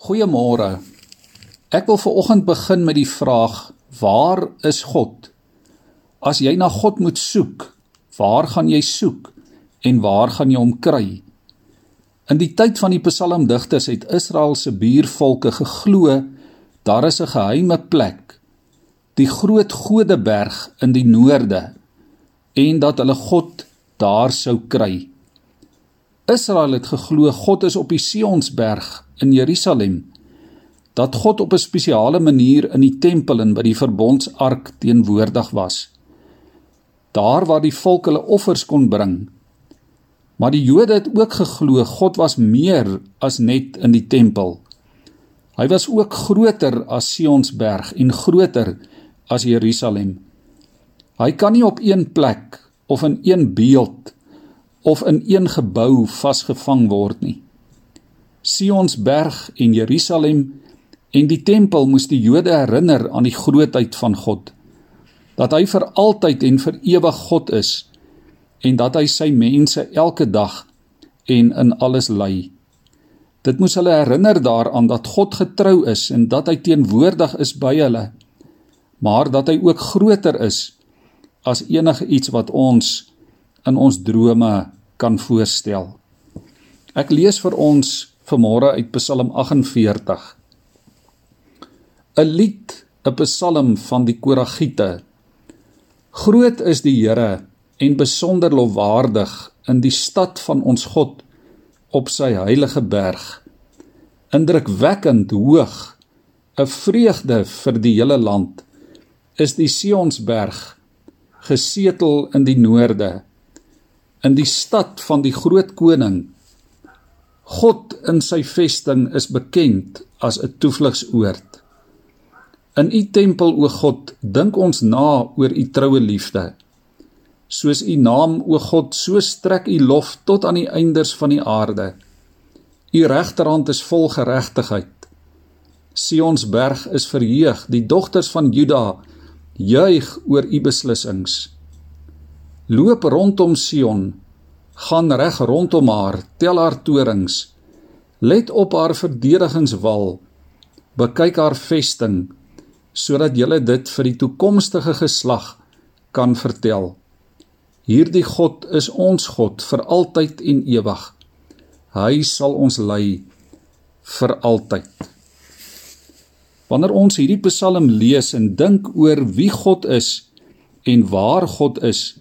Goeiemôre. Ek wil ver oggend begin met die vraag: Waar is God? As jy na God moet soek, waar gaan jy soek en waar gaan jy hom kry? In die tyd van die psalmdigters het Israel se buurvolke geglo daar is 'n geheime plek, die groot Godeberg in die noorde en dat hulle God daar sou kry. Israel het geglo God is op die Sionsberg in Jerusalem dat God op 'n spesiale manier in die tempel en by die verbondsark teenwoordig was. Daar waar die volk hulle offers kon bring. Maar die Jode het ook geglo God was meer as net in die tempel. Hy was ook groter as Sionsberg en groter as Jerusalem. Hy kan nie op een plek of in een beeld of in een gebou vasgevang word nie. Sionsberg en Jerusalem en die tempel moes die Jode herinner aan die grootheid van God. Dat hy vir altyd en vir ewig God is en dat hy sy mense elke dag en in alles lei. Dit moes hulle herinner daaraan dat God getrou is en dat hy teenwoordig is by hulle, maar dat hy ook groter is as enige iets wat ons in ons drome kan voorstel. Ek lees vir ons vanmôre uit Psalm 48. 'n Lied, 'n Psalm van die Koragiete. Groot is die Here en besonder lofwaardig in die stad van ons God op sy heilige berg. Indrukwekkend hoog, 'n vreugde vir die hele land is die Sionsberg gesetel in die noorde in die stad van die groot koning. God in sy vesting is bekend as 'n toevlugsoord. In u tempel o God, dink ons na oor u troue liefde. Soos u naam o God, so strek u lof tot aan die eindes van die aarde. U regterhand is vol geregtigheid. Sion's berg is verheug, die dogters van Juda juig oor u beslissings loop rondom Sion, gaan reg rondom haar, tel haar torings, let op haar verdedigingswal, bekyk haar vesting, sodat jy dit vir die toekomstige geslag kan vertel. Hierdie God is ons God vir altyd en ewig. Hy sal ons lei vir altyd. Wanneer ons hierdie Psalm lees en dink oor wie God is en waar God is,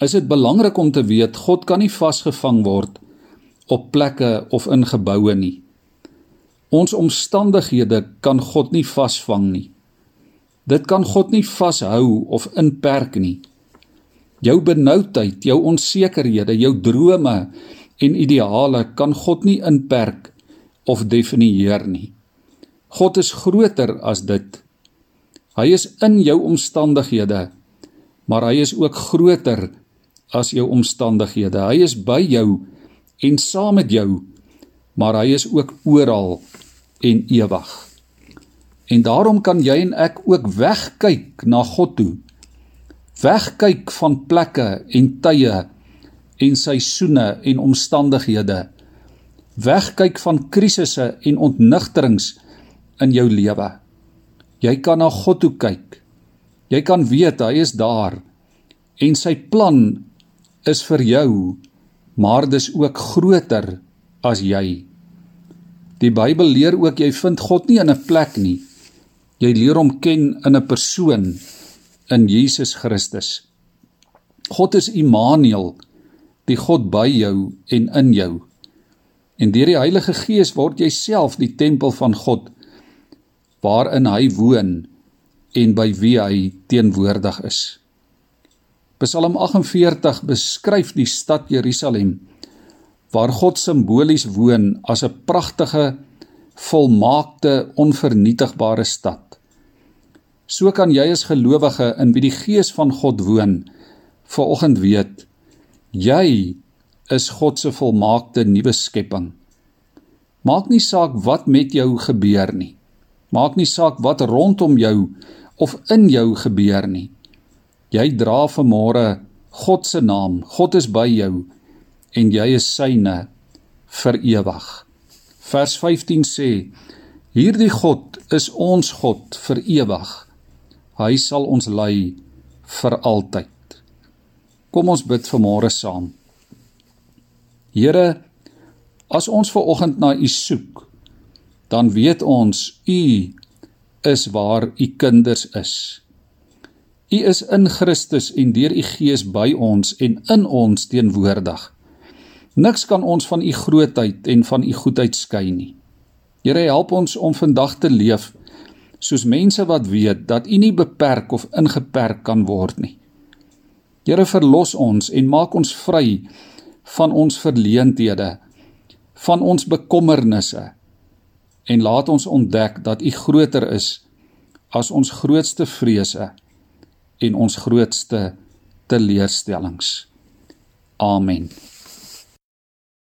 is dit belangrik om te weet God kan nie vasgevang word op plekke of in geboue nie. Ons omstandighede kan God nie vasvang nie. Dit kan God nie vashou of inperk nie. Jou benoudheid, jou onsekerhede, jou drome en ideale kan God nie inperk of definieer nie. God is groter as dit. Hy is in jou omstandighede, maar hy is ook groter as jou omstandighede. Hy is by jou en saam met jou, maar hy is ook oral en ewig. En daarom kan jy en ek ook wegkyk na God toe. Wegkyk van plekke en tye en seisoene en omstandighede. Wegkyk van krisisse en ontnigterings in jou lewe. Jy kan na God toe kyk. Jy kan weet hy is daar en sy plan is vir jou, maar dis ook groter as jy. Die Bybel leer ook jy vind God nie in 'n plek nie. Jy leer hom ken in 'n persoon in Jesus Christus. God is Immanuel, die God by jou en in jou. En deur die Heilige Gees word jy self die tempel van God waarin hy woon en by wie hy teenwoordig is. Psalm 48 beskryf die stad Jerusalem waar God simbolies woon as 'n pragtige, volmaakte, onvernietigbare stad. So kan jy as gelowige in wie die Gees van God woon, vanoggend weet jy is God se volmaakte nuwe skepping. Maak nie saak wat met jou gebeur nie. Maak nie saak wat rondom jou of in jou gebeur nie. Jy dra vanmôre God se naam. God is by jou en jy is syne vir ewig. Vers 15 sê: Hierdie God is ons God vir ewig. Hy sal ons lei vir altyd. Kom ons bid vanmôre saam. Here, as ons ver oggend na U soek, dan weet ons U is waar U kinders is. U is in Christus en deur U Gees by ons en in ons teenwoordig. Niks kan ons van u grootheid en van u goedheid skei nie. Here help ons om vandag te leef soos mense wat weet dat u nie beperk of ingeperk kan word nie. Here verlos ons en maak ons vry van ons verleenthede, van ons bekommernisse en laat ons ontdek dat u groter is as ons grootste vrese en ons grootste teleurstellings. Amen.